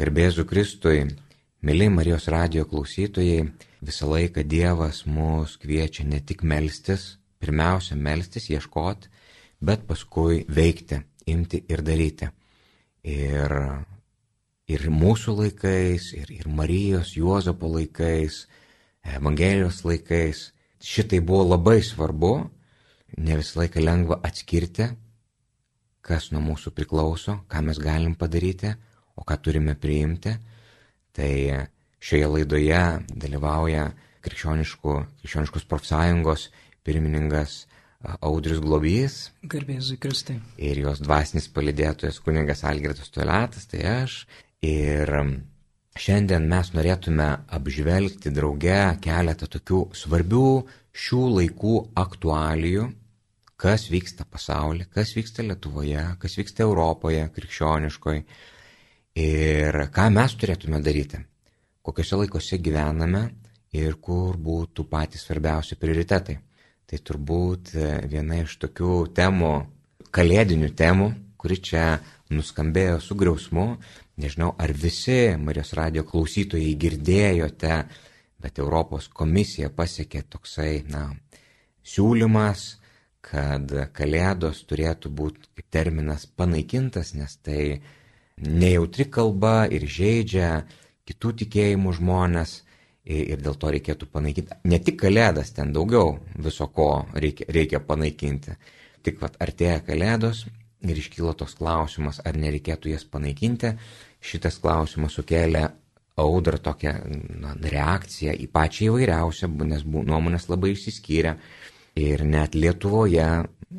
Garbėzu Kristui, mėly Marijos radio klausytojai, visą laiką Dievas mus kviečia ne tik melstis, pirmiausia melstis, ieškoti, bet paskui veikti, imti ir daryti. Ir, ir mūsų laikais, ir, ir Marijos, Juozapo laikais, Evangelijos laikais šitai buvo labai svarbu, ne visą laiką lengva atskirti, kas nuo mūsų priklauso, ką mes galim padaryti, o ką turime priimti. Tai šioje laidoje dalyvauja krikščioniškos profsąjungos pirmininkas Audrius Globys. Garbėzui Kristai. Ir jos dvasinis palidėtojas kuningas Algirdas Tualetas, tai aš. Ir šiandien mes norėtume apžvelgti drauge keletą tokių svarbių šių laikų aktualijų, kas vyksta pasaulyje, kas vyksta Lietuvoje, kas vyksta Europoje, krikščioniškoje ir ką mes turėtume daryti, kokiuose laikose gyvename ir kur būtų patys svarbiausi prioritetai. Tai turbūt e, viena iš tokių temų, kalėdinių temų, kuri čia nuskambėjo su griausmu. Nežinau, ar visi Marijos radio klausytojai girdėjote, bet Europos komisija pasiekė toksai, na, siūlymas, kad kalėdos turėtų būti terminas panaikintas, nes tai nejautri kalba ir žaidžia kitų tikėjimų žmonės ir dėl to reikėtų panaikinti. Ne tik kalėdas, ten daugiau viso ko reikia, reikia panaikinti. Tik vat artėja kalėdos ir iškyla toks klausimas, ar nereikėtų jas panaikinti. Šitas klausimas sukėlė audrą tokią na, reakciją į pačią įvairiausią, nes nuomonės labai išsiskyrė. Ir net Lietuvoje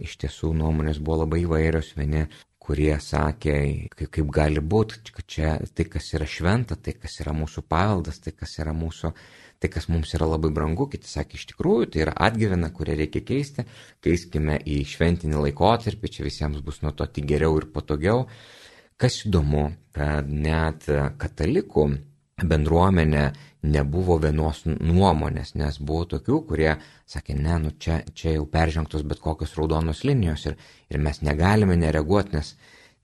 iš tiesų nuomonės buvo labai įvairios. Vieni kurie sakė, kaip, kaip gali būti, kad čia tai, kas yra šventa, tai, kas yra mūsų paveldas, tai, kas yra mūsų, tai, kas mums yra labai brangu, kiti sakė, iš tikrųjų, tai yra atgyvena, kurią reikia keisti, keiskime į šventinį laikotarpį, čia visiems bus nuo to tik geriau ir patogiau. Kas įdomu, kad net katalikų bendruomenė nebuvo vienos nuomonės, nes buvo tokių, kurie sakė, ne, nu čia, čia jau peržengtos bet kokios raudonos linijos ir, ir mes negalime nereaguoti, nes,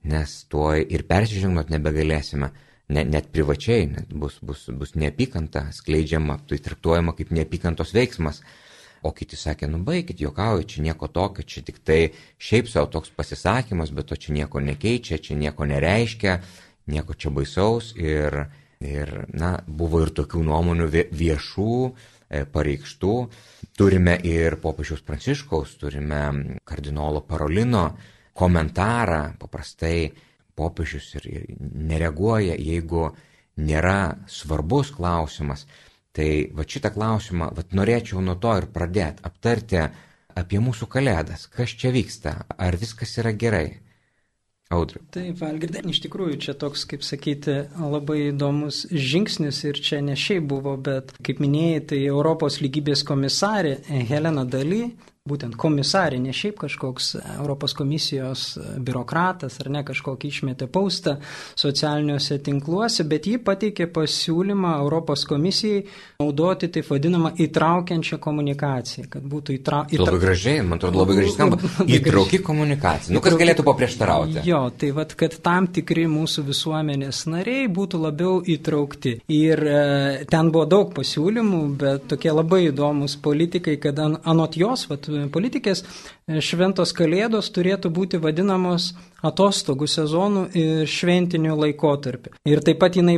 nes tuo ir persižengot nebegalėsime, ne, net privačiai, net bus, bus, bus neapykanta skleidžiama, tai traktuojama kaip neapykantos veiksmas. O kiti sakė, nu baigit, juokauju, čia nieko tokio, čia tik tai šiaip savo toks pasisakymas, bet to čia nieko nekeičia, čia nieko nereiškia, nieko čia baisaus ir, Ir, na, buvo ir tokių nuomonių viešų, e, pareikštų. Turime ir popiežiaus Pranciškaus, turime kardinolo Parolino komentarą. Paprastai popiežius ir, ir nereaguoja, jeigu nėra svarbus klausimas. Tai va šitą klausimą, va norėčiau nuo to ir pradėti aptarti apie mūsų kalėdas. Kas čia vyksta? Ar viskas yra gerai? Audriu. Taip, Valgirdė, iš tikrųjų čia toks, kaip sakyti, labai įdomus žingsnis ir čia ne šiaip buvo, bet, kaip minėjai, tai Europos lygybės komisarė Helena Daly būtent komisarė, ne šiaip kažkoks Europos komisijos biurokratas ar ne kažkokį išmetė paustą socialiniuose tinkluose, bet ji pateikė pasiūlymą Europos komisijai naudoti taip vadinamą įtraukiančią komunikaciją, kad būtų įtraukiančią. Įtra... Labai gražiai, man atrodo, labai gražiai skamba. Įtrauki komunikacija. Nu, kas galėtų paprieštarauti? Jo, tai vad, kad tam tikri mūsų visuomenės nariai būtų labiau įtraukti. Ir e, ten buvo daug pasiūlymų, bet tokie labai įdomus politikai, kad an, anot jos, vat, politikės, e, šventos kalėdos turėtų būti vadinamos atostogų sezonų ir šventinių laikotarpių. Ir taip pat jinai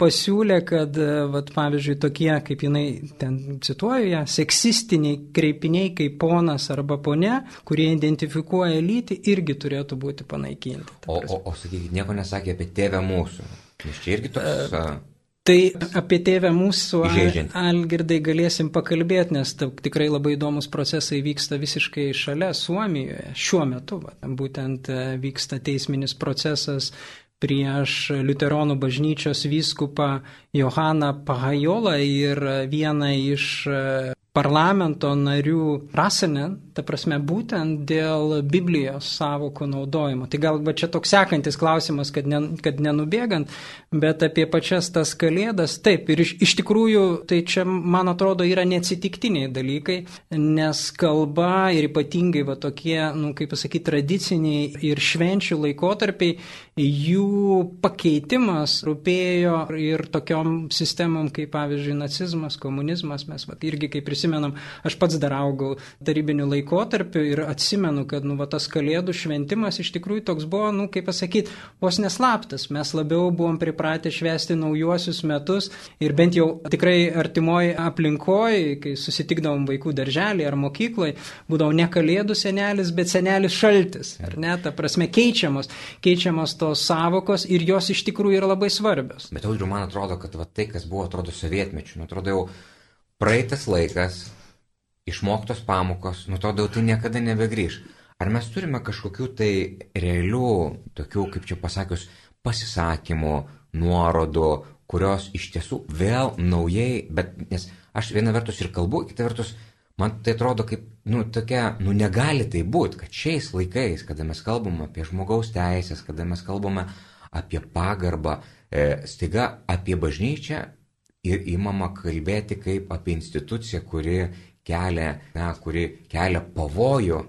pasiūlė, kad, e, vat, pavyzdžiui, tokie, kaip jinai ten cituoju ją, seksistiniai kreipiniai kaip ponas arba ponė, kurie identifikuoja lytį, irgi turėtų būti panaikinti. O, o, o sakykit, nieko nesakė apie tėvę mūsų. Nes čia irgi toks. Uh, Tai apie tėvę mūsų Algirdai galėsim pakalbėti, nes tikrai labai įdomus procesai vyksta visiškai šalia Suomijoje. Šiuo metu va, būtent e, vyksta teisminis procesas prieš Luteronų bažnyčios vyskupą Johaną Pahajolą ir vieną iš e, parlamento narių rasinę, ta prasme būtent dėl Biblijos savokų naudojimo. Tai gal čia toks sekantis klausimas, kad, ne, kad nenubėgant, bet apie pačias tas kalėdas, taip, ir iš, iš tikrųjų tai čia, man atrodo, yra neatsitiktiniai dalykai, nes kalba ir ypatingai va tokie, nu, kaip pasakyti, tradiciniai ir švenčių laikotarpiai, jų pakeitimas rūpėjo ir tokiom sistemom kaip pavyzdžiui nacizmas, komunizmas, mes va, irgi kaip prisimenam, aš pats dar augau tarybiniu laikotarpiu ir atsimenu, kad nu, va, tas kalėdų šventimas iš tikrųjų toks buvo, nu, kaip pasakyti, vos neslaptas. Mes labiau buvom pripratę švesti naujuosius metus ir bent jau tikrai artimoji aplinkoje, kai susitikdavom vaikų darželį ar mokykloje, būdavo ne kalėdų senelis, bet senelis šaltis. Ar ne, ta prasme, keičiamos, keičiamos tos savokos ir jos iš tikrųjų yra labai svarbios. Bet audriu, man atrodo, kad va, tai, kas buvo, atrodo, sovietmečių, nu, atrodo jau praeitas laikas, išmoktos pamokos, nu to daug tai niekada nebegrįž. Ar mes turime kažkokių tai realių, tokių, kaip čia pasakius, pasisakymų, nuorodų, kurios iš tiesų vėl naujai, bet nes aš viena vertus ir kalbu, kita vertus man tai atrodo kaip, nu, tokia, nu, negali tai būti, kad šiais laikais, kada mes kalbam apie žmogaus teisės, kada mes kalbame apie pagarbą, e, staiga apie bažnyčią ir įmama kalbėti kaip apie instituciją, kuri kelia, na, kuri kelia pavojų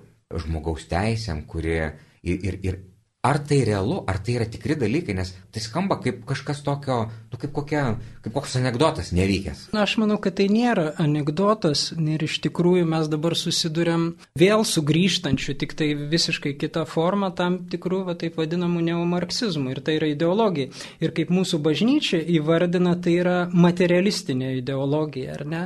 žmogaus teisėm, kuri ir, ir, ir ar tai realu, ar tai yra tikri dalykai, nes tai skamba kaip kažkas tokio, nu, kaip, kokia, kaip koks anegdotas nevykęs. Na, aš manau, kad tai nėra anegdotas ir iš tikrųjų mes dabar susidurėm vėl sugrįžtančių, tik tai visiškai kita forma tam tikrų, va, taip vadinamų neomarksizmų ir tai yra ideologija. Ir kaip mūsų bažnyčia įvardina, tai yra materialistinė ideologija, ar ne?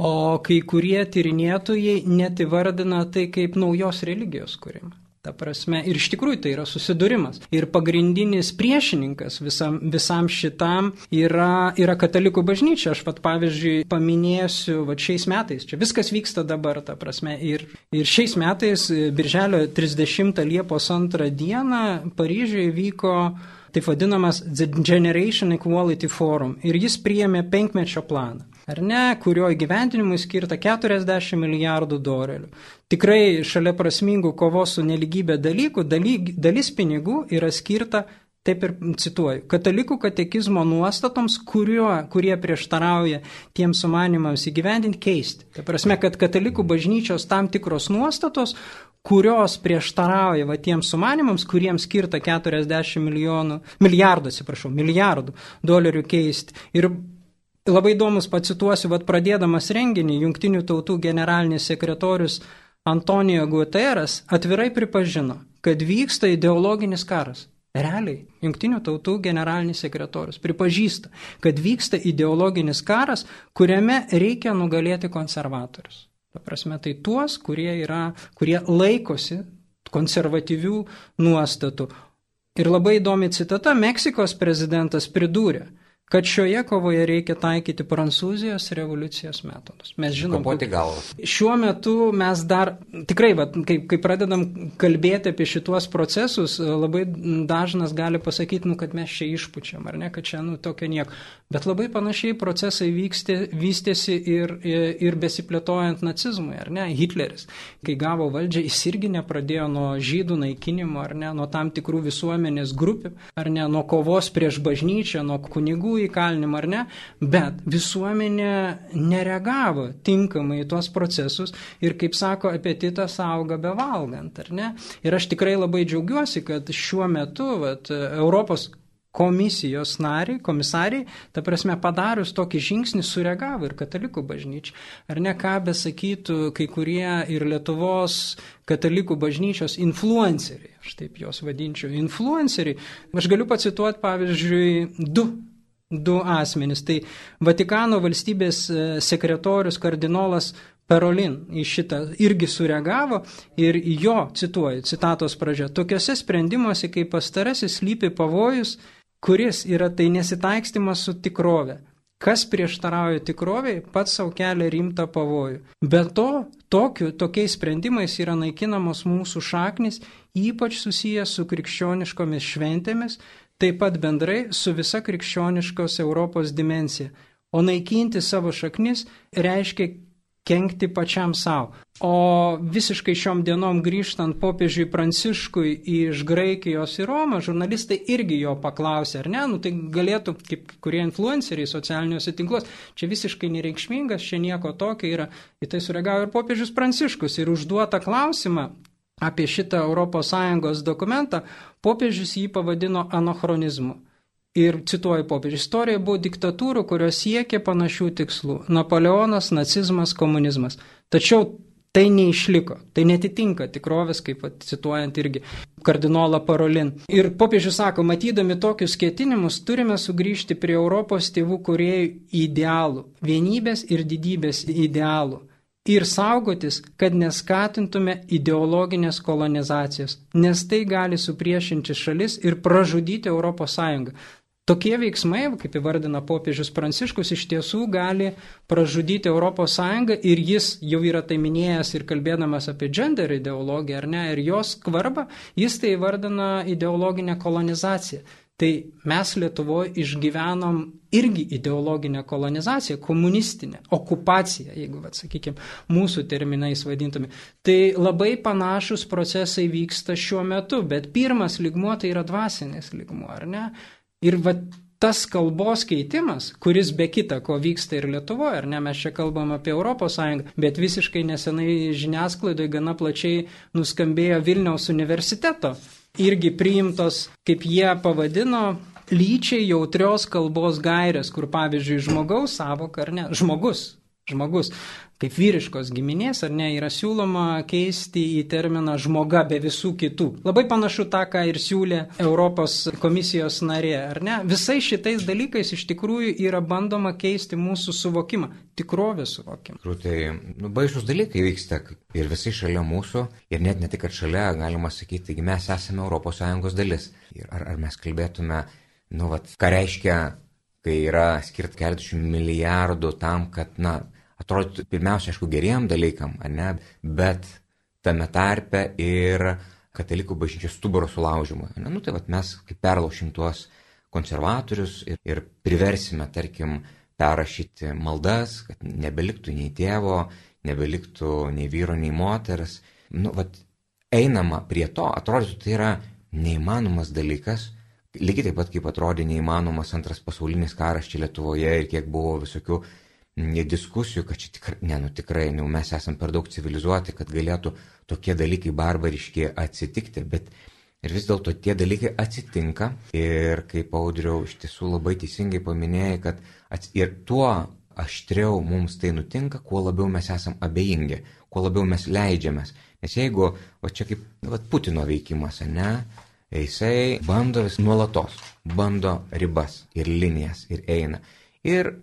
O kai kurie tyrinėtojai net įvardina tai kaip naujos religijos kūrimą. Ta prasme, ir iš tikrųjų tai yra susidūrimas. Ir pagrindinis priešininkas visam, visam šitam yra, yra katalikų bažnyčia. Aš pat pavyzdžiui paminėsiu, va šiais metais, čia viskas vyksta dabar, ta prasme. Ir, ir šiais metais, birželio 30 Liepos 2 dieną, Paryžiuje vyko taip vadinamas The Generation Equality Forum. Ir jis priėmė penkmečio planą ar ne, kurio įgyvendinimui skirta 40 milijardų dolerių. Tikrai šalia prasmingų kovos su neligybė dalykų, dalyg, dalis pinigų yra skirta, taip ir cituoju, katalikų katekizmo nuostatoms, kurio, kurie prieštarauja tiems sumanimams įgyvendinti, keisti. Tai prasme, kad katalikų bažnyčios tam tikros nuostatos, kurios prieštarauja va tiems sumanimams, kuriems skirta 40 milijonų, milijardų, atsiprašau, milijardų dolerių keisti. Ir Labai įdomus pacituosiu, vad pradėdamas renginį, Junktinių tautų generalinis sekretorius Antonijo Guterres atvirai pripažino, kad vyksta ideologinis karas. Realiai, Junktinių tautų generalinis sekretorius pripažįsta, kad vyksta ideologinis karas, kuriame reikia nugalėti konservatorius. Ta prasme, tai tuos, kurie, yra, kurie laikosi konservatyvių nuostatų. Ir labai įdomi citata, Meksikos prezidentas pridūrė, kad šioje kovoje reikia taikyti Prancūzijos revoliucijos metodus. Mes žinom, kad šiuo metu mes dar tikrai, va, kai, kai pradedam kalbėti apie šituos procesus, labai dažnas gali pasakyti, nu, kad mes čia išpučiam, ar ne, kad čia nu, tokio nieko. Bet labai panašiai procesai vykstė, vystėsi ir, ir besiplėtojant nacizmui, ar ne, Hitleris. Kai gavo valdžią, jis irgi nepradėjo nuo žydų naikinimo, ar ne, nuo tam tikrų visuomenės grupių, ar ne, nuo kovos prieš bažnyčią, nuo kunigų įkalinimą ar ne, bet visuomenė nereagavo tinkamai į tuos procesus ir, kaip sako, apetitas auga bevalgant, ar ne. Ir aš tikrai labai džiaugiuosi, kad šiuo metu vat, Europos komisijos nariai, komisariai, ta prasme, padarius tokį žingsnį, sureagavo ir katalikų bažnyčia. Ar ne ką besakytų kai kurie ir Lietuvos katalikų bažnyčios influenceriai, aš taip juos vadinčiau, influenceriai. Aš galiu pacituoti, pavyzdžiui, du du asmenys. Tai Vatikano valstybės e, sekretorius kardinolas Perolin į šitą irgi sureagavo ir jo, cituoju, citatos pradžia, tokiuose sprendimuose, kai pastarasis lypi pavojus, kuris yra tai nesitaikstymas su tikrove. Kas prieštarauja tikroviai, pats savo kelia rimtą pavojų. Be to, tokiu, tokiais sprendimais yra naikinamos mūsų šaknis, ypač susijęs su krikščioniškomis šventėmis, taip pat bendrai su visa krikščioniškos Europos dimensija. O naikinti savo šaknis reiškia kenkti pačiam savo. O visiškai šiom dienom grįžtant popiežiui Pranciškui iš Graikijos į Romą, žurnalistai irgi jo paklausė, ar ne, nu tai galėtų, kaip kurie influenceriai socialiniuose tinkluose, čia visiškai nereikšmingas, čia nieko tokio yra. Į tai sureagavo ir popiežius Pranciškus ir užduotą klausimą apie šitą ES dokumentą, popiežius jį pavadino anachronizmu. Ir cituoju popiežių, istorija buvo diktatūrų, kurios siekė panašių tikslų - Napoleonas, nacizmas, komunizmas. Tačiau tai neišliko, tai netitinka tikrovės, kaip cituojant irgi kardinolą Parolin. Ir popiežius sako, matydami tokius ketinimus, turime sugrįžti prie Europos tėvų kuriejų idealų, vienybės ir didybės idealų. Ir saugotis, kad neskatintume ideologinės kolonizacijos, nes tai gali supriešinti šalis ir pražudyti Sąjungą. Tokie veiksmai, kaip įvardina popiežius Pranciškus, iš tiesų gali pražudyti ES ir jis jau yra tai minėjęs ir kalbėdamas apie gender ideologiją, ar ne, ir jos kvarbą, jis tai įvardina ideologinę kolonizaciją. Tai mes Lietuvoje išgyvenom irgi ideologinę kolonizaciją, komunistinę, okupaciją, jeigu, vat, sakykime, mūsų terminais vadintume. Tai labai panašus procesai vyksta šiuo metu, bet pirmas ligmuo tai yra dvasinis ligmuo, ar ne? Ir va tas kalbos keitimas, kuris be kita ko vyksta ir Lietuvoje, ar ne, mes čia kalbam apie ES, bet visiškai nesenai žiniasklaidoje gana plačiai nuskambėjo Vilniaus universiteto. Irgi priimtos, kaip jie pavadino, lyčiai jautrios kalbos gairės, kur pavyzdžiui žmogaus savoka, ar ne, žmogus, žmogus kaip vyriškos giminės, ar ne, yra siūloma keisti į terminą žmoga be visų kitų. Labai panašu tą, ką ir siūlė Europos komisijos narė, ar ne? Visais šitais dalykais iš tikrųjų yra bandoma keisti mūsų suvokimą, tikrovės suvokimą. Tai nu, baisus dalykai vyksta ir visai šalia mūsų, ir net ne tik, šalia, galima sakyti, mes esame ES dalis. Ir ar, ar mes kalbėtume, nu, vat, ką reiškia kai yra skirt keletų milijardų tam, kad, na, atrodytų pirmiausia, aišku, geriem dalykam, ne, bet tame tarpe ir katalikų bažnyčios stuburo sulaužimui. Ne, nu, tai vat, mes kaip perlaušim tuos konservatorius ir, ir priversime, tarkim, perrašyti maldas, kad nebeliktų nei tėvo, nebeliktų nei vyro, nei moters. Nu, vat, einama prie to, atrodytų, tai yra neįmanomas dalykas, lygiai taip pat kaip atrodė neįmanomas antras pasaulinis karas čia Lietuvoje ir kiek buvo visokių diskusijų, kad čia tikrai, ne, nu tikrai, nu, mes esame per daug civilizuoti, kad galėtų tokie dalykai barbariški atsitikti, bet ir vis dėlto tie dalykai atsitinka ir kaip audriau iš tiesų labai teisingai paminėjai, kad ats... ir tuo aštriau mums tai nutinka, kuo labiau mes esame abejingi, kuo labiau mes leidžiamės. Nes jeigu, va čia kaip va, Putino veikimas, ne, jisai bando vis nuolatos, bando ribas ir linijas ir eina. Ir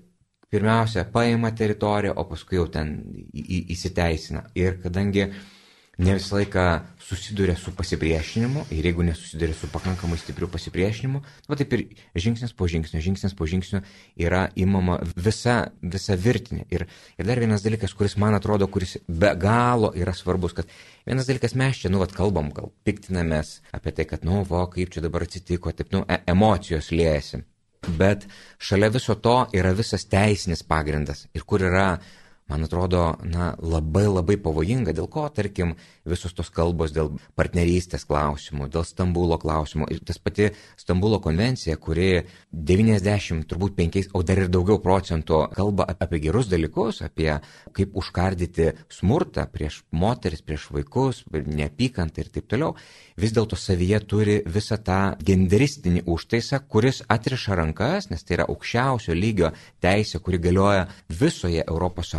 pirmiausia paima teritoriją, o paskui jau ten įsiteisina. Ir kadangi ne visą laiką susiduria su pasipriešinimu ir jeigu nesusiduria su pakankamai stipriu pasipriešinimu, va taip ir žingsnis po žingsnio, žingsnis po žingsnio yra įmama visa, visa virtinė. Ir, ir dar vienas dalykas, kuris man atrodo, kuris be galo yra svarbus, kad vienas dalykas mes čia, nu, vad kalbam, gal piktinamės apie tai, kad, nu, vo, kaip čia dabar atsitiko, taip, nu, e emocijos liejasi. Bet šalia viso to yra visas teisinis pagrindas ir kur yra man atrodo, na, labai labai pavojinga, dėl ko, tarkim, visos tos kalbos dėl partnerystės klausimų, dėl Stambulo klausimų. Ir tas pati Stambulo konvencija, kuri 90, turbūt 5, o dar ir daugiau procentų kalba apie gerus dalykus, apie kaip užkardyti smurtą prieš moteris, prieš vaikus, neapykantą ir taip toliau, vis dėlto savyje turi visą tą genderistinį užtaisą, kuris atriša rankas, nes tai yra aukščiausio lygio teisė, kuri galioja visoje ES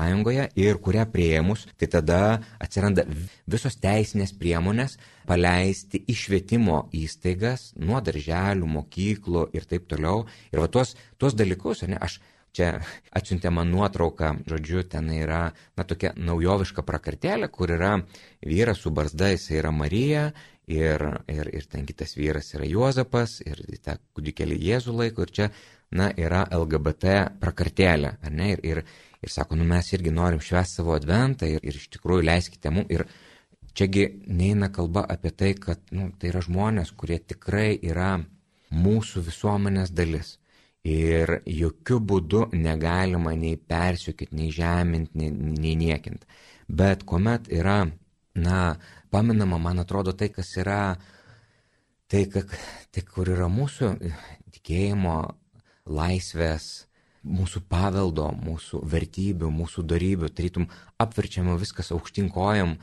ir kurią prieimus, tai tada atsiranda visos teisinės priemonės paleisti išvietimo įstaigas nuo darželių, mokyklų ir taip toliau. Ir va tuos, tuos dalykus, ne, aš čia atsiuntė man nuotrauką, žodžiu, ten yra, na, tokia naujoviška prakartėlė, kur yra vyras su barzda, jis yra Marija ir, ir, ir ten kitas vyras yra Juozapas ir tą kūdikėlį Jėzų laiko ir čia, na, yra LGBT prakartėlė, ar ne? Ir, ir, ir sako, nu mes irgi norim švęsti savo adventą ir, ir iš tikrųjų leiskite mums. Ir čiagi neina kalba apie tai, kad nu, tai yra žmonės, kurie tikrai yra mūsų visuomenės dalis. Ir jokių būdų negalima nei persiukit, nei žeminti, nei, nei niekinti. Bet kuomet yra, na, paminama, man atrodo, tai, kas yra, tai, tai kur yra mūsų tikėjimo, laisvės, mūsų paveldo, mūsų vertybių, mūsų darybių, tarytum apverčiama viskas aukštinkojam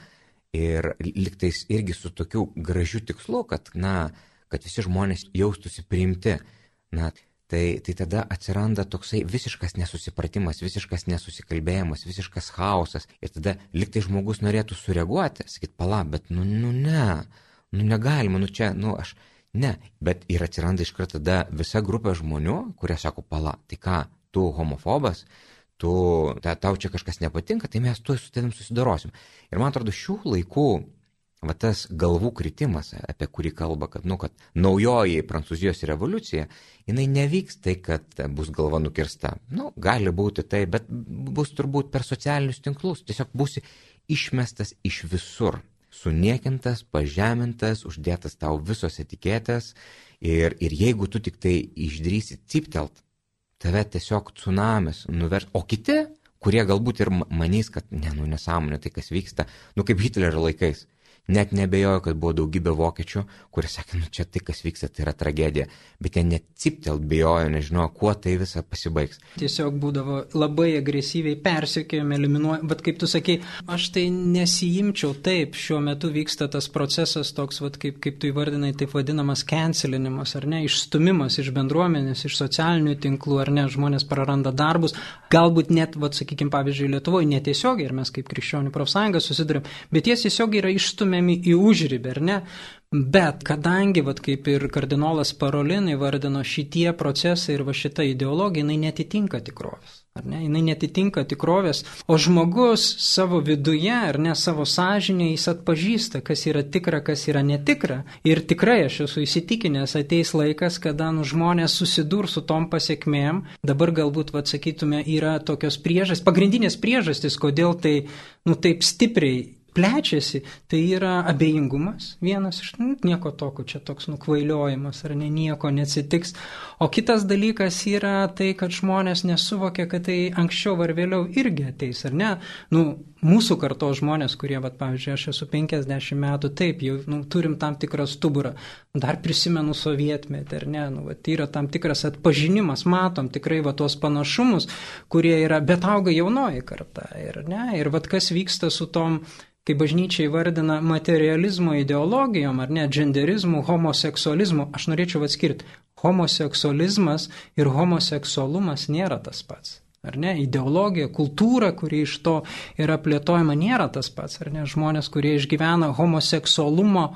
ir liktais irgi su tokiu gražiu tikslu, kad, na, kad visi žmonės jaustųsi priimti. Na, tai, tai tada atsiranda toksai visiškas nesusipratimas, visiškas nesusikalbėjimas, visiškas chaosas. Ir tada liktai žmogus norėtų sureaguoti, sakyt, pala, bet nu, nu ne, nu negalima, nu čia, nu aš. Ne, bet ir atsiranda iš karto tada visa grupė žmonių, kurie sako, pala, tai ką, tu homofobas, tu, ta, tau čia kažkas nepatinka, tai mes tu su tavim susidorosim. Ir man atrodo, šių laikų va tas galvų kritimas, apie kurį kalba, kad, nu, kad naujoji Prancūzijos revoliucija, jinai nevyks tai, kad bus galva nukirsta. Nu, gali būti tai, bet bus turbūt per socialinius tinklus. Tiesiog būsi išmestas iš visur. Suniekintas, pažemintas, uždėtas tau visos etiketės ir, ir jeigu tu tik tai išdrysi ciptelt, tave tiesiog tsunamis nuvers, o kiti, kurie galbūt ir manys, kad ne, nu nesąmonė tai, kas vyksta, nu kaip Hitlerio laikais. Net nebejoju, kad buvo daugybė vokiečių, kurie sakė, nu čia tai, kas vyksta, tai yra tragedija. Bet jie net ciptelt bijojo, nežinojo, kuo tai visa pasibaigs. Tiesiog būdavo labai agresyviai persiekėjami, eliminuojami. Bet kaip tu sakai, aš tai nesijimčiau taip. Šiuo metu vyksta tas procesas toks, vat, kaip, kaip tu įvardinai, taip vadinamas cancelinimas, ar ne, išstumimas iš bendruomenės, iš socialinių tinklų, ar ne, žmonės praranda darbus. Galbūt net, vat, sakykime, pavyzdžiui, Lietuvoje netiesiogiai, ir mes kaip krikščionių profsąjunga susidurėm, bet jie tiesiog yra išstumiami stumiami į užribį, ar ne? Bet kadangi, vat, kaip ir kardinolas Parolin įvardino, šitie procesai ir va šita ideologija, jinai netitinka tikrovės. Ar ne? Jinai netitinka tikrovės, o žmogus savo viduje, ar ne savo sąžinė, jis atpažįsta, kas yra tikra, kas yra netikra. Ir tikrai aš esu įsitikinęs, ateis laikas, kada nu, žmonės susidurs su tom pasiekmėm. Dabar galbūt, vad sakytume, yra tokios priežastys, pagrindinės priežastys, kodėl tai, nu, taip stipriai plečiasi, tai yra abejingumas vienas iš, nu, nieko tokio, čia toks nukvailiojimas ar ne, nieko neatsitiks. O kitas dalykas yra tai, kad žmonės nesuvokia, kad tai anksčiau ar vėliau irgi ateis, ar ne? Nu, mūsų kartos žmonės, kurie, vat, pavyzdžiui, aš esu 50 metų, taip, jau nu, turim tam tikrą stuburą, dar prisimenu sovietmetį, ar ne, nu, vat, yra tam tikras atpažinimas, matom tikrai va tuos panašumus, kurie yra, bet auga jaunoji karta, ir, ne, ir vat kas vyksta su tom kai bažnyčia įvardina materializmo ideologijom, ar ne, genderizmu, homoseksualizmu, aš norėčiau atskirti, homoseksualizmas ir homoseksualumas nėra tas pats. Ar ne, ideologija, kultūra, kuri iš to yra plėtojama, nėra tas pats. Ar ne, žmonės, kurie išgyvena homoseksualumo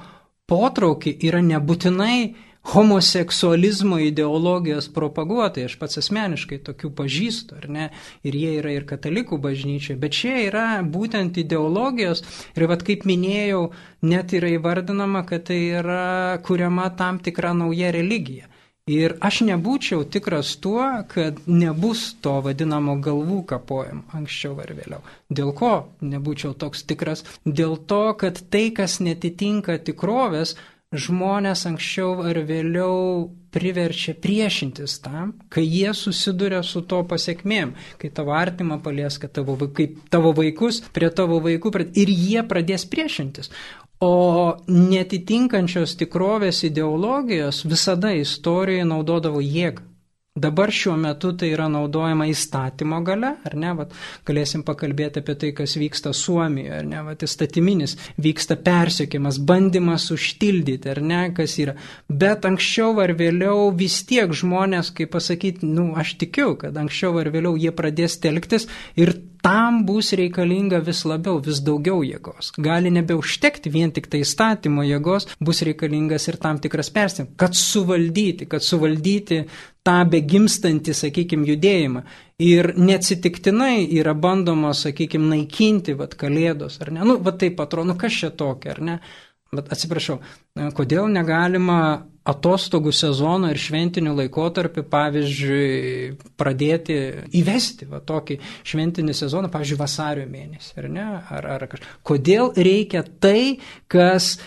potraukį, yra nebūtinai homoseksualizmo ideologijos propaguotojai, aš pats asmeniškai tokių pažįstu, ar ne, ir jie yra ir katalikų bažnyčioje, bet čia yra būtent ideologijos ir vad kaip minėjau, net yra įvardinama, kad tai yra kuriama tam tikra nauja religija. Ir aš nebūčiau tikras tuo, kad nebus to vadinamo galvų kapojimo anksčiau ar vėliau. Dėl ko nebūčiau toks tikras? Dėl to, kad tai, kas netitinka tikrovės, žmonės anksčiau ar vėliau priverčia priešintis tam, kai jie susiduria su to pasiekmėm, kai tavo artimą palies, kad tavo, kaip tavo vaikus prie tavo vaikų ir jie pradės priešintis. O netitinkančios tikrovės ideologijos visada istorijoje naudodavo jėgą. Dabar šiuo metu tai yra naudojama įstatymo gale, ar ne, Vat, galėsim pakalbėti apie tai, kas vyksta Suomijoje, ar ne, Vat, įstatyminis, vyksta persiekimas, bandymas užtildyti, ar ne, kas yra. Bet anksčiau ar vėliau vis tiek žmonės, kaip pasakyti, nu, aš tikiu, kad anksčiau ar vėliau jie pradės telktis ir tam bus reikalinga vis labiau, vis daugiau jėgos. Gali nebeužtekti vien tik tai įstatymo jėgos, bus reikalingas ir tam tikras persim, kad suvaldyti, kad suvaldyti tą begimstantį, sakykime, judėjimą. Ir neatsitiktinai yra bandoma, sakykime, naikinti, vad, kalėdos, ar ne? Nu, vad taip atrodo, nu kas čia tokia, ar ne? Bet atsiprašau, kodėl negalima atostogų sezono ir šventinių laikotarpį, pavyzdžiui, pradėti įvesti va, tokį šventinį sezoną, pavyzdžiui, vasario mėnesį, ar ne? Ar, ar kaž... Kodėl reikia tai, kas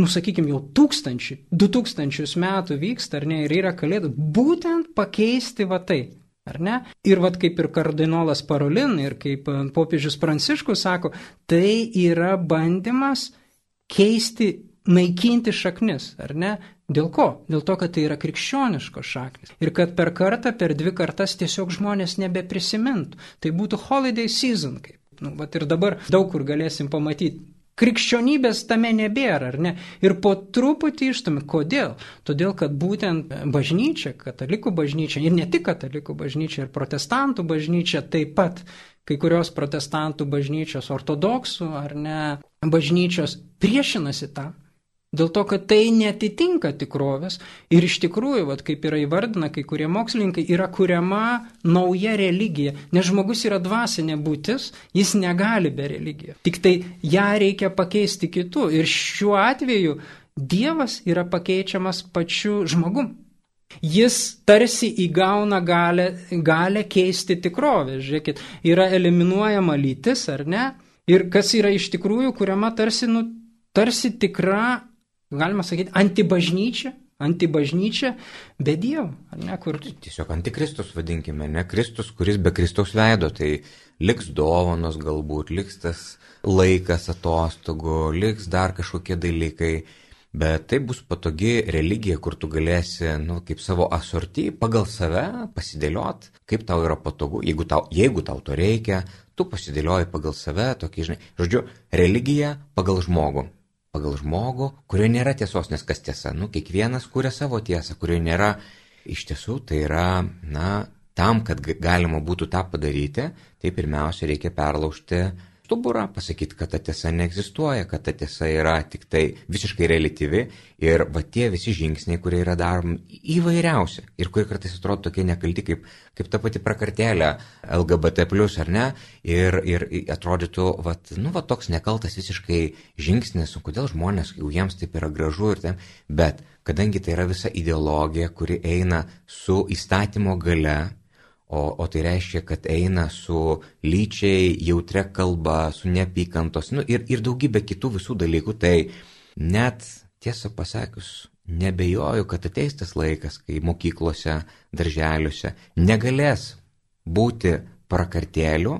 nu, sakykime, jau tūkstančių, du tūkstančius metų vyksta, ar ne, ir yra kalėdų, būtent pakeisti va tai. Ar ne? Ir vad kaip ir kardinolas Parolin, ir kaip e, popiežius Pranciškus sako, tai yra bandymas keisti, naikinti šaknis, ar ne? Dėl ko? Dėl to, kad tai yra krikščioniškos šaknis. Ir kad per kartą, per dvi kartas tiesiog žmonės nebeprisimintų. Tai būtų holiday season, kaip. Nu, vat ir dabar daug kur galėsim pamatyti krikščionybės tame nebėra, ar ne? Ir po truputį ištumi. Kodėl? Todėl, kad būtent bažnyčia, katalikų bažnyčia, ir ne tik katalikų bažnyčia, ir protestantų bažnyčia taip pat, kai kurios protestantų bažnyčios, ortodoksų ar ne bažnyčios priešinasi tam. Dėl to, kad tai netitinka tikrovės ir iš tikrųjų, vat, kaip yra įvardina kai kurie mokslininkai, yra kuriama nauja religija, nes žmogus yra dvasinė būtis, jis negali be religijos. Tik tai ją reikia pakeisti kitų ir šiuo atveju Dievas yra pakeičiamas pačiu žmogum. Jis tarsi įgauna galę, galę keisti tikrovę. Žiūrėkit, yra eliminuojama lytis, ar ne? Ir kas yra iš tikrųjų kuriama tarsi, nu, tarsi tikra galima sakyti, antibažnyčia, antibažnyčia be Dievo, ar ne kur. Tiesiog antikristus vadinkime, ne Kristus, kuris be Kristaus veido, tai liks dovanos galbūt, liks tas laikas atostogų, liks dar kažkokie dalykai. Bet tai bus patogi religija, kur tu galėsi, nu, kaip savo asortį, pagal save pasidėliot, kaip tau yra patogu. Jeigu tau, jeigu tau to reikia, tu pasidėlioji pagal save, tokį, žinai, žodžiu, religija pagal žmogų pagal žmogų, kurioje nėra tiesos, nes kas tiesa, nu, kiekvienas kūrė savo tiesą, kurioje nėra, iš tiesų tai yra, na, tam, kad galima būtų tą padaryti, tai pirmiausia reikia perlaužti stuburą, pasakyti, kad ta tiesa neegzistuoja, kad ta tiesa yra tik tai visiškai relatyvi ir va tie visi žingsniai, kurie yra daromi įvairiausi. Ir kurie kartais atrodo tokie nekalti kaip, kaip ta pati prakartėlė LGBT, ar ne, ir, ir atrodytų, va, nu, va toks nekaltas visiškai žingsnis, kodėl žmonės, jau jiems taip yra gražu ir taip, bet kadangi tai yra visa ideologija, kuri eina su įstatymo gale, O, o tai reiškia, kad eina su lyčiai, jautre kalba, su neapykantos nu, ir, ir daugybė kitų visų dalykų. Tai net tiesą pasakius, nebejoju, kad ateis tas laikas, kai mokyklose, darželiuose negalės būti prakartėlių,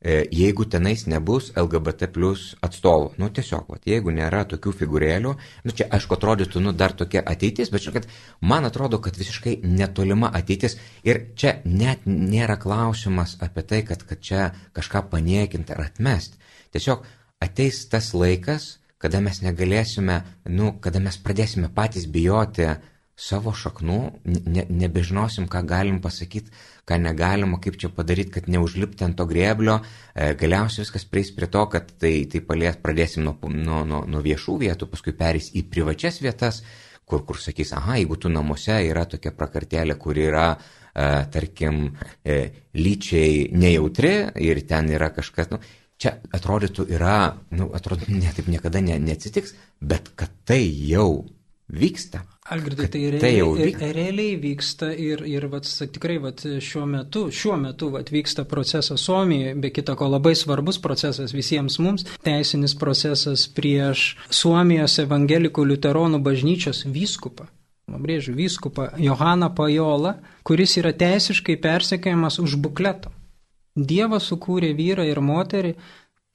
jeigu tenais nebus LGBT plus atstovų. Nu tiesiog, vat, jeigu nėra tokių figūrėlių, nu čia aišku atrodytų, nu dar tokia ateitis, bet žinokit, man atrodo, kad visiškai netolima ateitis ir čia net nėra klausimas apie tai, kad, kad čia kažką paniekinti ar atmesti. Tiesiog ateis tas laikas, kada mes negalėsime, nu, kada mes pradėsime patys bijoti savo šaknų, ne, nebežinosim, ką galim pasakyti, ką negalima, kaip čia padaryti, kad neužlipti ant to grėblio, e, galiausiai viskas prieis prie to, kad tai, tai palies, pradėsim nuo, nuo, nuo, nuo viešų vietų, paskui perės į privačias vietas, kur, kur sakys, aha, jeigu tu namuose yra tokia prakartėlė, kur yra, e, tarkim, e, lyčiai nejautri ir ten yra kažkas, nu, čia atrodytų yra, nu, atrodo, ne, taip niekada ne, neatsitiks, bet kad tai jau vyksta. Algirdai, tai, realiai, tai jau vyksta. realiai vyksta ir, ir vat, tikrai vat, šiuo metu, šiuo metu vat, vyksta procesas Suomijoje, be kita ko labai svarbus procesas visiems mums, teisinis procesas prieš Suomijos evangelikų liuteronų bažnyčios vyskupą. Pabrėžiu, vyskupą Johaną Pajolą, kuris yra teisiškai persekiojamas už bukleto. Dievas sukūrė vyrą ir moterį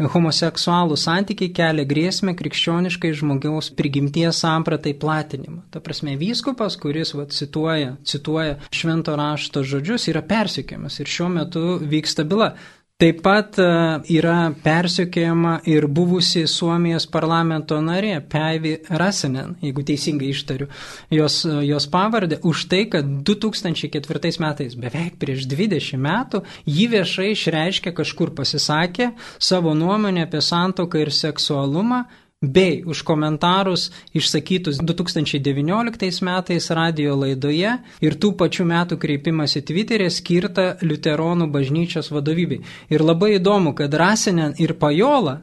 homoseksualų santykiai kelia grėsmę krikščioniškai žmogaus prigimties sampratai platinimą. Ta prasme, vyskupas, kuris vat, cituoja, cituoja švento rašto žodžius, yra persikiamas ir šiuo metu vyksta byla. Taip pat e, yra persiekėjama ir buvusi Suomijos parlamento narė Päivi Rasinen, jeigu teisingai ištariu jos, e, jos pavardę, už tai, kad 2004 metais, beveik prieš 20 metų, ji viešai išreiškė kažkur pasisakė savo nuomonę apie santoką ir seksualumą bei už komentarus išsakytus 2019 metais radio laidoje ir tų pačių metų kreipimąsi Twitter'e skirtą Luteronų bažnyčios vadovybei. Ir labai įdomu, kad Rasinen ir Pajola,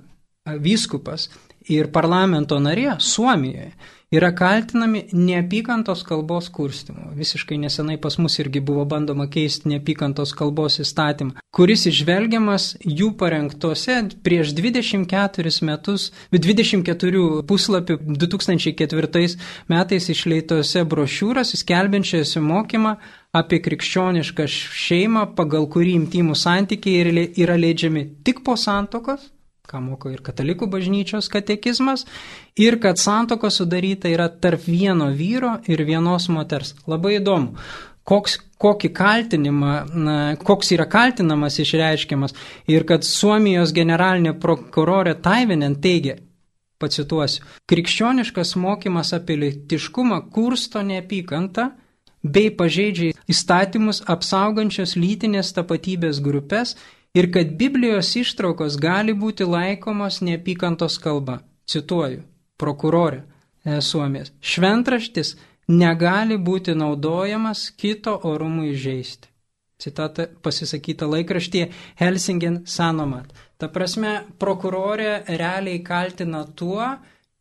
vyskupas, ir parlamento narė Suomijoje yra kaltinami neapykantos kalbos kurstimu. Visiškai nesenai pas mus irgi buvo bandoma keisti neapykantos kalbos įstatymą, kuris išvelgiamas jų parengtose prieš 24 metus, 24 puslapių 2004 metais išleitose brošiūros, skelbiančiose mokymą apie krikščionišką šeimą, pagal kurį imtymų santykiai yra leidžiami tik po santokos ką moko ir katalikų bažnyčios katekizmas, ir kad santoko sudaryta yra tarp vieno vyro ir vienos moters. Labai įdomu, koks, kokį kaltinimą, na, koks yra kaltinamas išreiškiamas ir kad Suomijos generalinė prokurorė Taivinen teigia, pacituosiu, krikščioniškas mokymas apie litiškumą kursto neapykantą bei pažeidžia įstatymus apsaugančios lytinės tapatybės grupės ir kad Biblijos ištraukos gali būti laikomos neapykantos kalba. Cituoju, prokurorė e, Suomės. Šventraštis negali būti naudojamas kito orumui žaisti. Citata pasisakyta laikraštyje Helsingen Sanomat. Ta prasme, prokurorė realiai kaltina tuo,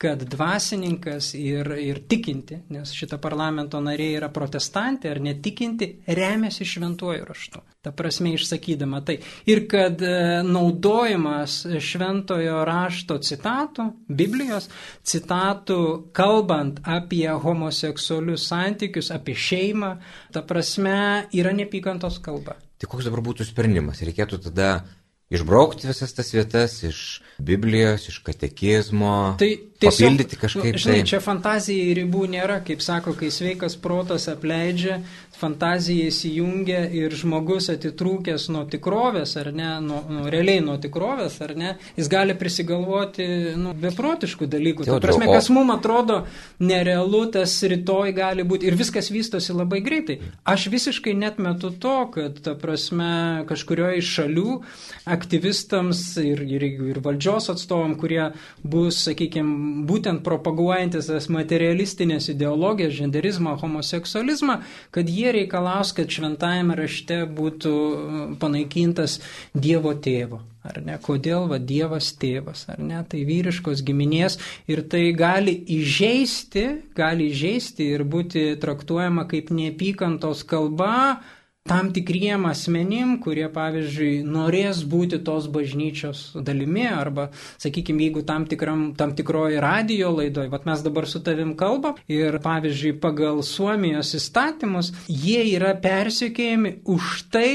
kad dvasininkas ir, ir tikinti, nes šita parlamento narė yra protestantė ar netikinti, remiasi šventuoju raštu. Ta prasme išsakydama tai. Ir kad e, naudojimas šventojo rašto citatų, Biblijos citatų, kalbant apie homoseksualius santykius, apie šeimą, ta prasme yra nepykantos kalba. Tai koks dabar būtų sprendimas? Reikėtų tada išbraukti visas tas vietas iš Biblijos, iš katekizmo, tai tiesiog, papildyti kažkaip. Nu, žinai, tai. čia fantazijai ribų nėra, kaip sako, kai sveikas protas apleidžia, fantazija įsijungia ir žmogus atitrūkęs nuo tikrovės, ar ne, nuo, nuo, realiai nuo tikrovės, ar ne, jis gali prisigalvoti nu, beprotiškų dalykų. Tai prasme, kas mums atrodo nerealu, tas rytoj gali būti ir viskas vystosi labai greitai. Aš visiškai net metu to, kad, ta prasme, kažkurioje iš šalių aktyvistams ir, ir, ir valdžios atstovam, kurie bus, sakykime, būtent propaguojantis tas materialistinės ideologijas, genderizmą, homoseksualizmą, kad jie reikalaus, kad šventajame rašte būtų uh, panaikintas Dievo tėvo. Ar ne? Kodėl va Dievas tėvas, ar ne? Tai vyriškos giminės ir tai gali įžeisti, gali įžeisti ir būti traktuojama kaip neapykantos kalba, tam tikriem asmenim, kurie, pavyzdžiui, norės būti tos bažnyčios dalimi, arba, sakykime, jeigu tam, tikram, tam tikroji radio laidoje, vat mes dabar su tavim kalbam ir, pavyzdžiui, pagal Suomijos įstatymus, jie yra persikėjami už tai,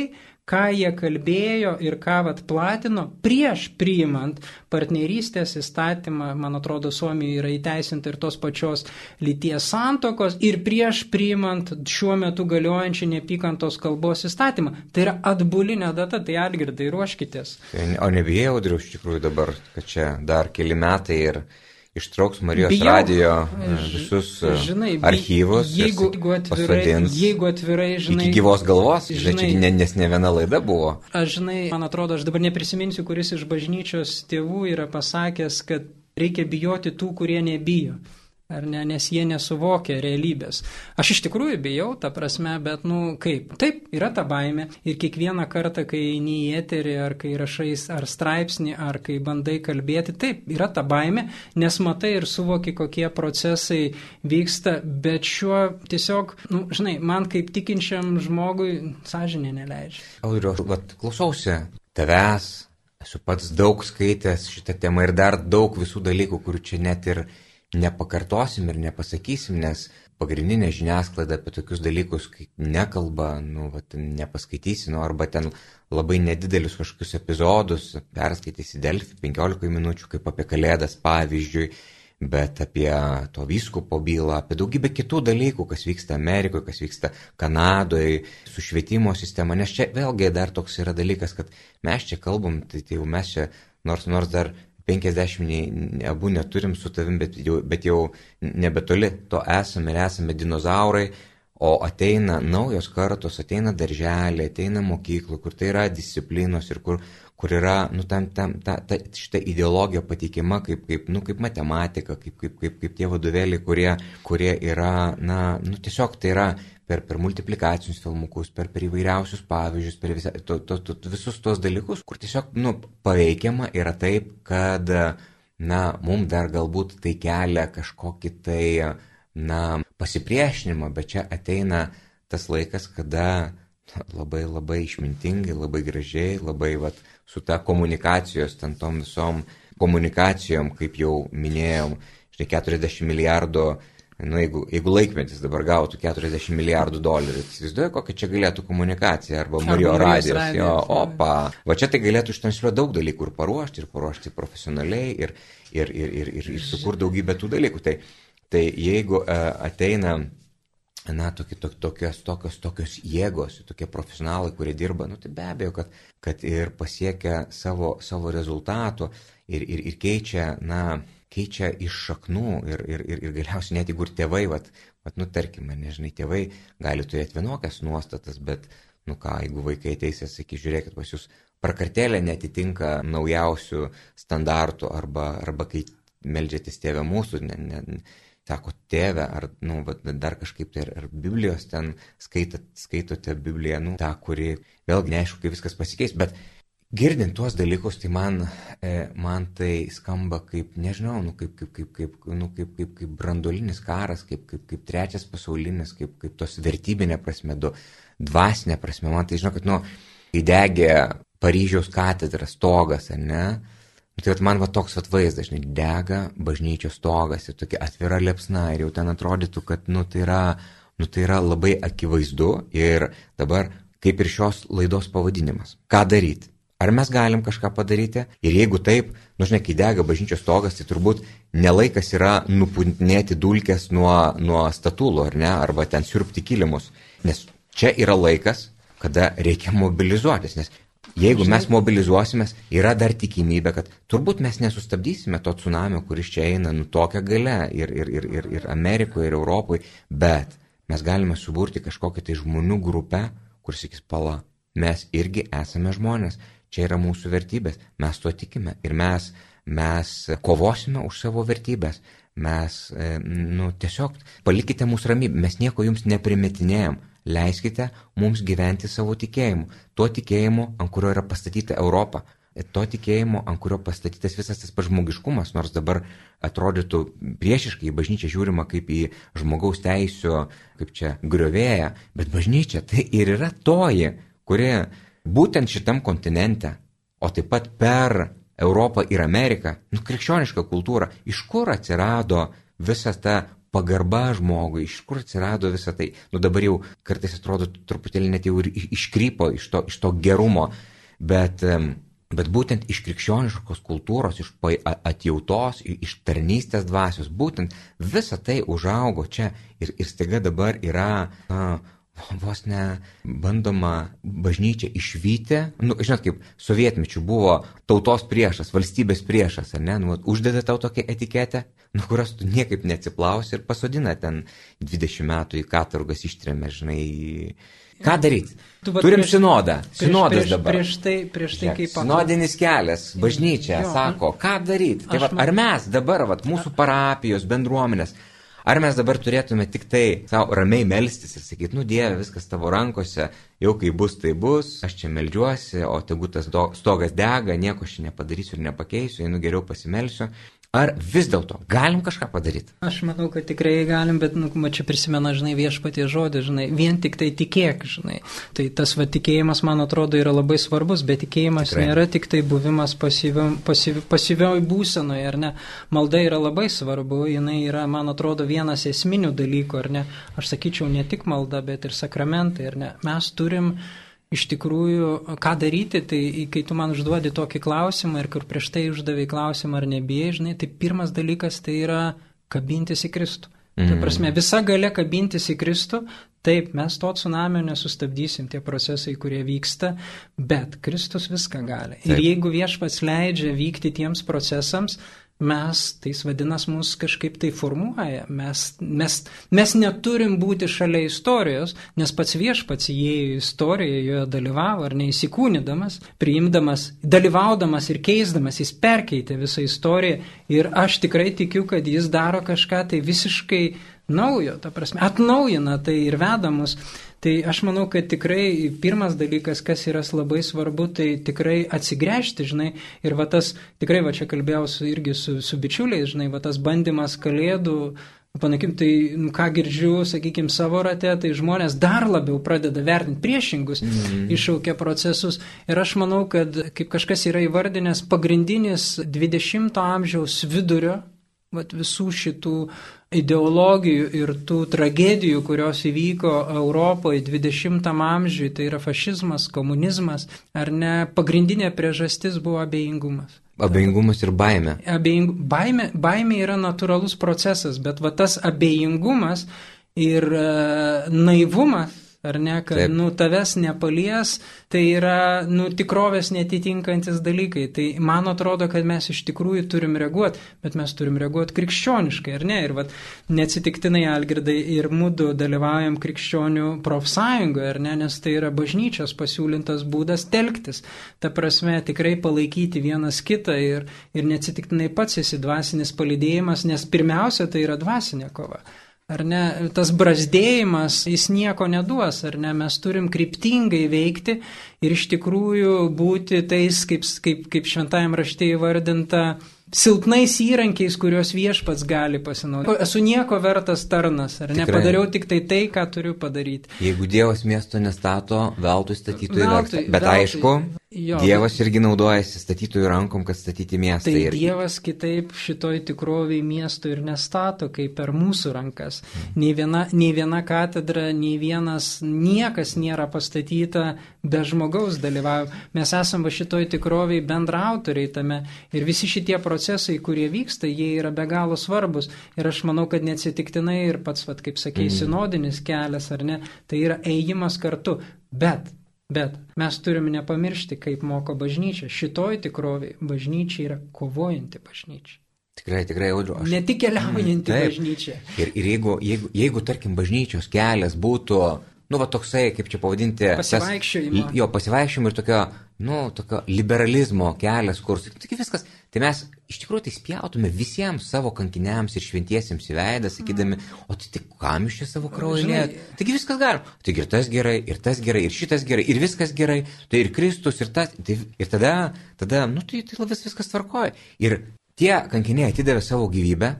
ką jie kalbėjo ir ką vat platino prieš priimant partnerystės įstatymą, man atrodo, Suomijoje yra įteisinta ir tos pačios lyties santokos ir prieš priimant šiuo metu galiojančią neapykantos kalbos įstatymą. Tai yra atbulinė data, tai atgirdai ruoškitės. O nebijau, Audriu, iš tikrųjų dabar, kad čia dar keli metai ir ištrauks Marijos Bijau, radio e, visus e, žinai, archyvus. Jeigu, jeigu, atvirai, jeigu atvirai, žinai. Iki gyvos galvos, žinai, žinai nes ne viena laida buvo. Aš žinai, man atrodo, aš dabar neprisiminsiu, kuris iš bažnyčios tėvų yra pasakęs, kad reikia bijoti tų, kurie nebijo ar ne, nes jie nesuvokia realybės. Aš iš tikrųjų bijau, ta prasme, bet, nu, kaip. Taip, yra ta baime ir kiekvieną kartą, kai eini į eterį, ar kai rašai ar straipsnį, ar kai bandai kalbėti, taip, yra ta baime, nes matai ir suvoki, kokie procesai vyksta, bet šiuo tiesiog, nu, žinai, man kaip tikinčiam žmogui sąžinė neleidžia. Audriu, klausausi tavęs, esu pats daug skaitęs šitą temą ir dar daug visų dalykų, kurių čia net ir nepakartosim ir nepasakysim, nes pagrindinė žiniasklaida apie tokius dalykus nekalba, nu, va, nepaskaitysi, nu, arba ten labai nedidelius kažkokius epizodus, perskaitysi Delfį 15 minučių, kaip apie Kalėdas pavyzdžiui, bet apie to vyskupo bylą, apie daugybę kitų dalykų, kas vyksta Amerikoje, kas vyksta Kanadoje, su švietimo sistema, nes čia vėlgi dar toks yra dalykas, kad mes čia kalbam, tai, tai jau mes čia, nors, nors dar 50 abu neturim su tavim, bet jau, bet jau nebetoli to esame ir esame dinozaurai, o ateina naujos kartos, ateina darželė, ateina mokyklų, kur tai yra disciplinos ir kur, kur yra, nu, tam, tam, ta, ta, šitą ideologiją patikima kaip, kaip, nu, kaip matematika, kaip, kaip, kaip, kaip tie vadovėliai, kurie, kurie yra, na, nu, tiesiog tai yra per, per multiplikacinius filmukus, per, per įvairiausius pavyzdžius, per visa, to, to, to, visus tos dalykus, kur tiesiog nu, paveikiama yra taip, kad na, mums dar galbūt tai kelia kažkokį tai, na, pasipriešinimą, bet čia ateina tas laikas, kada labai labai išmintingai, labai gražiai, labai vat, su ta komunikacijos, ten tom visom komunikacijom, kaip jau minėjom, štai 40 milijardų Nu, jeigu, jeigu laikmetis dabar gautų 40 milijardų dolerių, tai įsivaizduoju, kokia čia galėtų komunikacija arba Mario radijos. radijos jo, opa. Va čia tai galėtų ištransliuoti daug dalykų ir paruošti, ir paruošti profesionaliai, ir, ir, ir, ir, ir, ir sukurti daugybę tų dalykų. Tai, tai jeigu uh, ateina, na, tokie, to, tokios, tokios, tokios jėgos, tokie profesionalai, kurie dirba, nu, tai be abejo, kad, kad ir pasiekia savo, savo rezultatų ir, ir, ir keičia, na, keičia iš šaknų ir, ir, ir, ir galiausiai net jeigu ir tėvai, vat, vat, nu tarkime, nežinai, tėvai gali turėti vienokias nuostatas, bet, nu ką, jeigu vaikai ateis ir sakys, žiūrėkit, pas jūs prakartėlė netitinka naujausių standartų arba, arba kai melžiatės tėvę mūsų, ne, ne, sako tėvę, ar, nu, dar kažkaip tai, ar, ar Biblijos ten skaitot, skaitote Bibliją, nu, tą, kuri vėlgi neaišku, kaip viskas pasikeis, bet Girdint tuos dalykus, tai man, e, man tai skamba kaip, nežinau, nu, kaip, kaip, kaip, kaip, nu, kaip, kaip, kaip brandolinis karas, kaip, kaip, kaip trečias pasaulinis, kaip, kaip tos vertybinė prasme, du, dvasinė prasme. Man tai žinau, kad, nu, įdegė Paryžiaus katedras, stogas, ar ne? Nu, tai man va toks vat vaizdas, žinai, dega bažnyčios stogas ir tokia atvira liepsna ir jau ten atrodytų, kad, nu, tai yra, nu, tai yra labai akivaizdu ir dabar kaip ir šios laidos pavadinimas. Ką daryti? Ar mes galim kažką padaryti? Ir jeigu taip, nu žinai, kai dega bažnyčios stogas, tai turbūt nelaikas yra nupuntinėti dulkes nuo, nuo statulų, ar ne, arba ten siurbti kilimus. Nes čia yra laikas, kada reikia mobilizuotis. Nes jeigu mes mobilizuosimės, yra dar tikimybė, kad turbūt mes nesustabdysime to tsunamio, kuris čia eina nu tokia gale ir, ir, ir, ir, ir Amerikoje, ir Europoje, bet mes galime suburti kažkokią tai žmonių grupę, kur sakys pala. Mes irgi esame žmonės Čia yra mūsų vertybės. Mes tuo tikime ir mes, mes kovosime už savo vertybės. Mes, e, nu, tiesiog palikite mūsų ramybę, mes nieko jums neprimetinėjom. Leiskite mums gyventi savo tikėjimu. Tuo tikėjimu, ant kurio yra pastatyta Europa. To tikėjimo, ant kurio pastatytas visas tas pažmogiškumas, nors dabar atrodytų priešiškai į bažnyčią žiūrima kaip į žmogaus teisų, kaip čia griovėja, bet bažnyčia tai ir yra toji, kuri būtent šitam kontinente, o taip pat per Europą ir Ameriką, nu, krikščioniška kultūra, iš kur atsirado visa ta pagarba žmogui, iš kur atsirado visa tai. Nu dabar jau kartais atrodo truputėlį net jau ir iškrypo iš to, iš to gerumo, bet, bet būtent iš krikščioniškos kultūros, iš atjautos, iš tarnystės dvasios, būtent visa tai užaugo čia ir, ir staiga dabar yra na, vos ne bandoma bažnyčia išvykti, nu, žinot, kaip sovietmečių buvo tautos priešas, valstybės priešas, ar ne, nu, uždeda tau tokią etiketę, nuo kurios tu niekaip neatsiplausi ir pasodina ten 20 metų į katurgas ištrėmė, žinai. Ką daryti? Tu, Turim prieš, sinodą. Sinodas prieš, dabar. Prieš tai, prieš tai kaip. Sinodinis kelias, bažnyčia, jo, sako, ką daryti? Tai, va, ar mes dabar, va, mūsų parapijos, bendruomenės, Ar mes dabar turėtume tik tai savo ramiai melstis ir sakyti, nu Dieve, viskas tavo rankose, jau kai bus, tai bus, aš čia melžiuosi, o tegu tas stogas dega, nieko aš nepadarysiu ir nepakeisiu, einu geriau pasimelsiu. Ar vis dėlto galim kažką padaryti? Aš manau, kad tikrai galim, bet, nu, man čia prisimena, žinai, viešpatie žodį, žinai, vien tik tai tikėk, žinai. Tai tas va tikėjimas, man atrodo, yra labai svarbus, bet tikėjimas tikrai. nėra tik tai buvimas pasyvioj pasyvi, pasyvioj būsenoje, ar ne? Malda yra labai svarbu, jinai yra, man atrodo, vienas esminių dalykų, ar ne? Aš sakyčiau, ne tik malda, bet ir sakramentai, ar ne? Mes turim iš tikrųjų, ką daryti, tai kai tu man užduodi tokį klausimą ir kur prieš tai uždavai klausimą ar nebijai, žinai, tai pirmas dalykas tai yra kabintis į Kristų. Mm. Tai prasme, visa gale kabintis į Kristų, taip, mes to tsunamio nesustabdysim, tie procesai, kurie vyksta, bet Kristus viską gali. Taip. Ir jeigu viešpats leidžia vykti tiems procesams, mes, tai vadinas, mus kažkaip tai formuoja. Mes, mes, mes neturim būti šalia istorijos, nes pats viešpats įėjo į istoriją, joje dalyvavo ar neįsikūnydamas, priimdamas, dalyvaudamas ir keisdamas, jis perkeitė visą istoriją ir aš tikrai tikiu, kad jis daro kažką tai visiškai naujo, ta prasme, atnaujina tai ir veda mus. Tai aš manau, kad tikrai pirmas dalykas, kas yra labai svarbu, tai tikrai atsigręžti, žinai, ir va tas, tikrai va čia kalbėjau su, irgi su, su bičiuliais, žinai, va tas bandymas kalėdų Panakim, tai nu, ką girdžiu, sakykime, savo rate, tai žmonės dar labiau pradeda vertinti priešingus, mm. iššaukia procesus. Ir aš manau, kad, kaip kažkas yra įvardinęs, pagrindinis 20-ojo amžiaus vidurio vat, visų šitų ideologijų ir tų tragedijų, kurios įvyko Europoje 20-am amžiui, tai yra fašizmas, komunizmas, ar ne, pagrindinė priežastis buvo abejingumas. Abejingumas ir baime. Abejing, baime. Baime yra natūralus procesas, bet va tas abejingumas ir uh, naivumas ar ne, kad, Taip. nu, tavęs nepalies, tai yra, nu, tikrovės netitinkantis dalykai. Tai man atrodo, kad mes iš tikrųjų turim reaguoti, bet mes turim reaguoti krikščioniškai, ar ne? Ir vat, neatsitiktinai Algirdai ir mūdu dalyvaujam krikščionių profsąjungoje, ar ne, nes tai yra bažnyčios pasiūlintas būdas telktis. Ta prasme, tikrai palaikyti vienas kitą ir, ir neatsitiktinai pats esi dvasinis palidėjimas, nes pirmiausia tai yra dvasinė kova. Ar ne, tas brazdėjimas, jis nieko neduos, ar ne, mes turim kryptingai veikti ir iš tikrųjų būti tais, kaip, kaip, kaip šventajam raštė įvardinta, silpnais įrankiais, kuriuos viešpats gali pasinaudoti. Esu nieko vertas tarnas, ar ne? Tikrai. Padariau tik tai tai, ką turiu padaryti. Jeigu Dievas miesto nestato, veltui statytojų versta. Bet veltui, aišku, jo, Dievas irgi naudojasi statytojų rankom, kad statyti miestą. Tai irgi. Dievas kitaip šitoj tikroviai miesto ir nestato, kaip per mūsų rankas. Hmm. Nei, viena, nei viena katedra, nei vienas, niekas nėra pastatyta be žmogaus dalyvavimo. Mes esame šitoj tikroviai bendrautoriai tame ir visi šitie procesai procesai, kurie vyksta, jie yra be galo svarbus. Ir aš manau, kad neatsitiktinai ir pats, vat, kaip sakei, mm. sinodinis kelias, ar ne, tai yra ėjimas kartu. Bet Bet mes turime nepamiršti, kaip moko bažnyčia. Šitoj tikroviai bažnyčia yra kovojanti bažnyčia. Tikrai, tikrai, audriu. Aš... Ne tik keliaujanti mm, bažnyčia. Ir, ir jeigu, jeigu, jeigu, tarkim, bažnyčios kelias būtų nu, va toksai, kaip čia pavadinti, pasivaikščiojimo. Tas, jo, pasivaikščiojimo ir tokio, nu, tokio liberalizmo kelias, kur, taigi viskas, tai mes iš tikrųjų tai spjautume visiems savo kankiniams ir šventiesiems į veidą, sakydami, o tai tik kam iš čia savo kraują liet? Taigi viskas galim. Taigi ir tas gerai, ir tas gerai, ir šitas gerai, ir viskas gerai, tai ir Kristus, ir tas, tai, ir tada, tada, nu, tai, tai vis viskas tvarkoja. Ir tie kankiniai atidavė savo gyvybę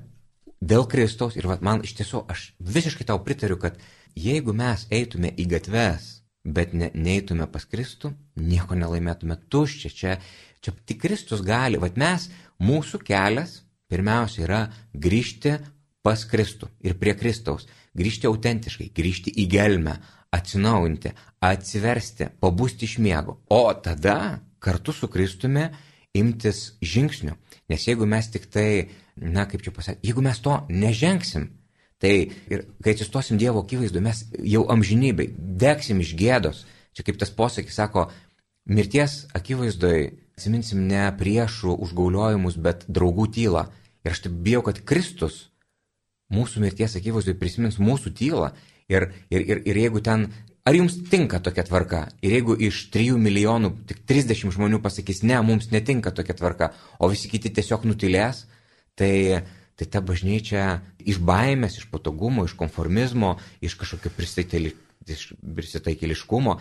dėl Kristaus ir va, man iš tiesų, aš visiškai tau pritariu, kad Jeigu mes eitume į gatves, bet ne, neitume pas Kristų, nieko nelaimėtume tuščia. Čia, čia tik Kristus gali. Vat mes, mūsų kelias pirmiausia yra grįžti pas Kristų ir prie Kristaus. Grįžti autentiškai, grįžti į gelmę, atsinaujinti, atsiversti, pabūsti iš miego. O tada kartu su Kristumi imtis žingsnių. Nes jeigu mes tik tai, na kaip čia pasakyti, jeigu mes to nežengsim, Tai ir kai atsistosim Dievo akivaizdu, mes jau amžinybei degsim iš gėdos. Čia kaip tas posakis sako, mirties akivaizdoje atsiminsim ne priešų užgauliojimus, bet draugų tylą. Ir aš taip bijau, kad Kristus mūsų mirties akivaizdoje prisimins mūsų tylą. Ir, ir, ir, ir jeigu ten, ar jums tinka tokia tvarka? Ir jeigu iš 3 milijonų tik 30 žmonių pasakys, ne, mums netinka tokia tvarka, o visi kiti tiesiog nutilės, tai tai ta bažnyčia iš baimės, iš patogumo, iš konformizmo, iš kažkokio prisitaikėliškumo.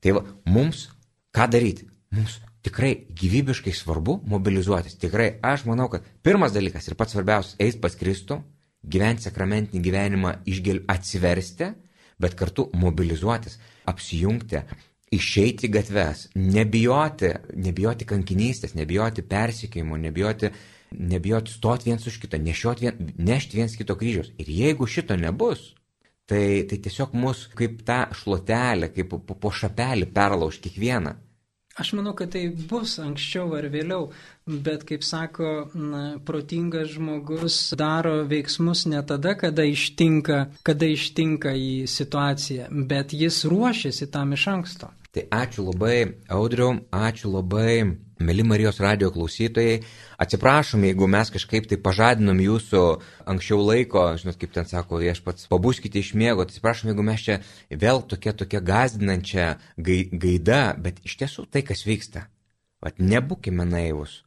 Tai va, mums ką daryti? Mums tikrai gyvybiškai svarbu mobilizuotis. Tikrai aš manau, kad pirmas dalykas ir pats svarbiausias - eis pas Kristų, gyventi sakramentinį gyvenimą, išgel atsiversti, bet kartu mobilizuotis, apsijungti, išeiti į gatves, nebijoti, nebijoti kankinystės, nebijoti persikėjimo, nebijoti nebijoti stoti viens už kitą, vien, nešti viens kito kryžiaus. Ir jeigu šito nebus, tai, tai tiesiog mus kaip tą šluotelę, kaip po, po šapelį perlauž kiekvieną. Aš manau, kad tai bus anksčiau ar vėliau, bet kaip sako, na, protingas žmogus daro veiksmus ne tada, kada ištinka, kada ištinka į situaciją, bet jis ruošiasi tam iš anksto. Tai ačiū labai, Audriu, ačiū labai Mėly Marijos radio klausytojai, atsiprašom, jeigu mes kažkaip tai pažadinom jūsų anksčiau laiko, žinot, kaip ten sako, aš pats pabuskite iš miego, atsiprašom, jeigu mes čia vėl tokia tokia gazdinančia gaida, bet iš tiesų tai, kas vyksta. Vat nebūkime naivus,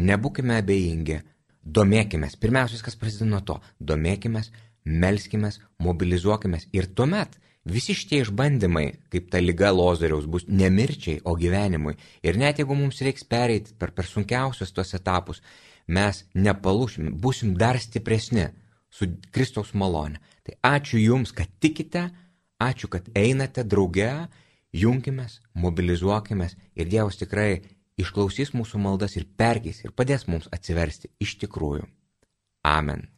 nebūkime abejingi, domėkime. Pirmiausia, viskas prasideda nuo to. Domėkime, melskime, mobilizuokime ir tuomet Visi šitie išbandymai, kaip ta lyga lozoriaus, bus ne mirčiai, o gyvenimui. Ir net jeigu mums reiks pereiti per, per sunkiausius tos etapus, mes nepalūšim, busim dar stipresni su Kristaus malone. Tai ačiū Jums, kad tikite, ačiū, kad einate drauge, junkimės, mobilizuokime ir Dievas tikrai išklausys mūsų maldas ir perkeis ir padės mums atsiversti iš tikrųjų. Amen.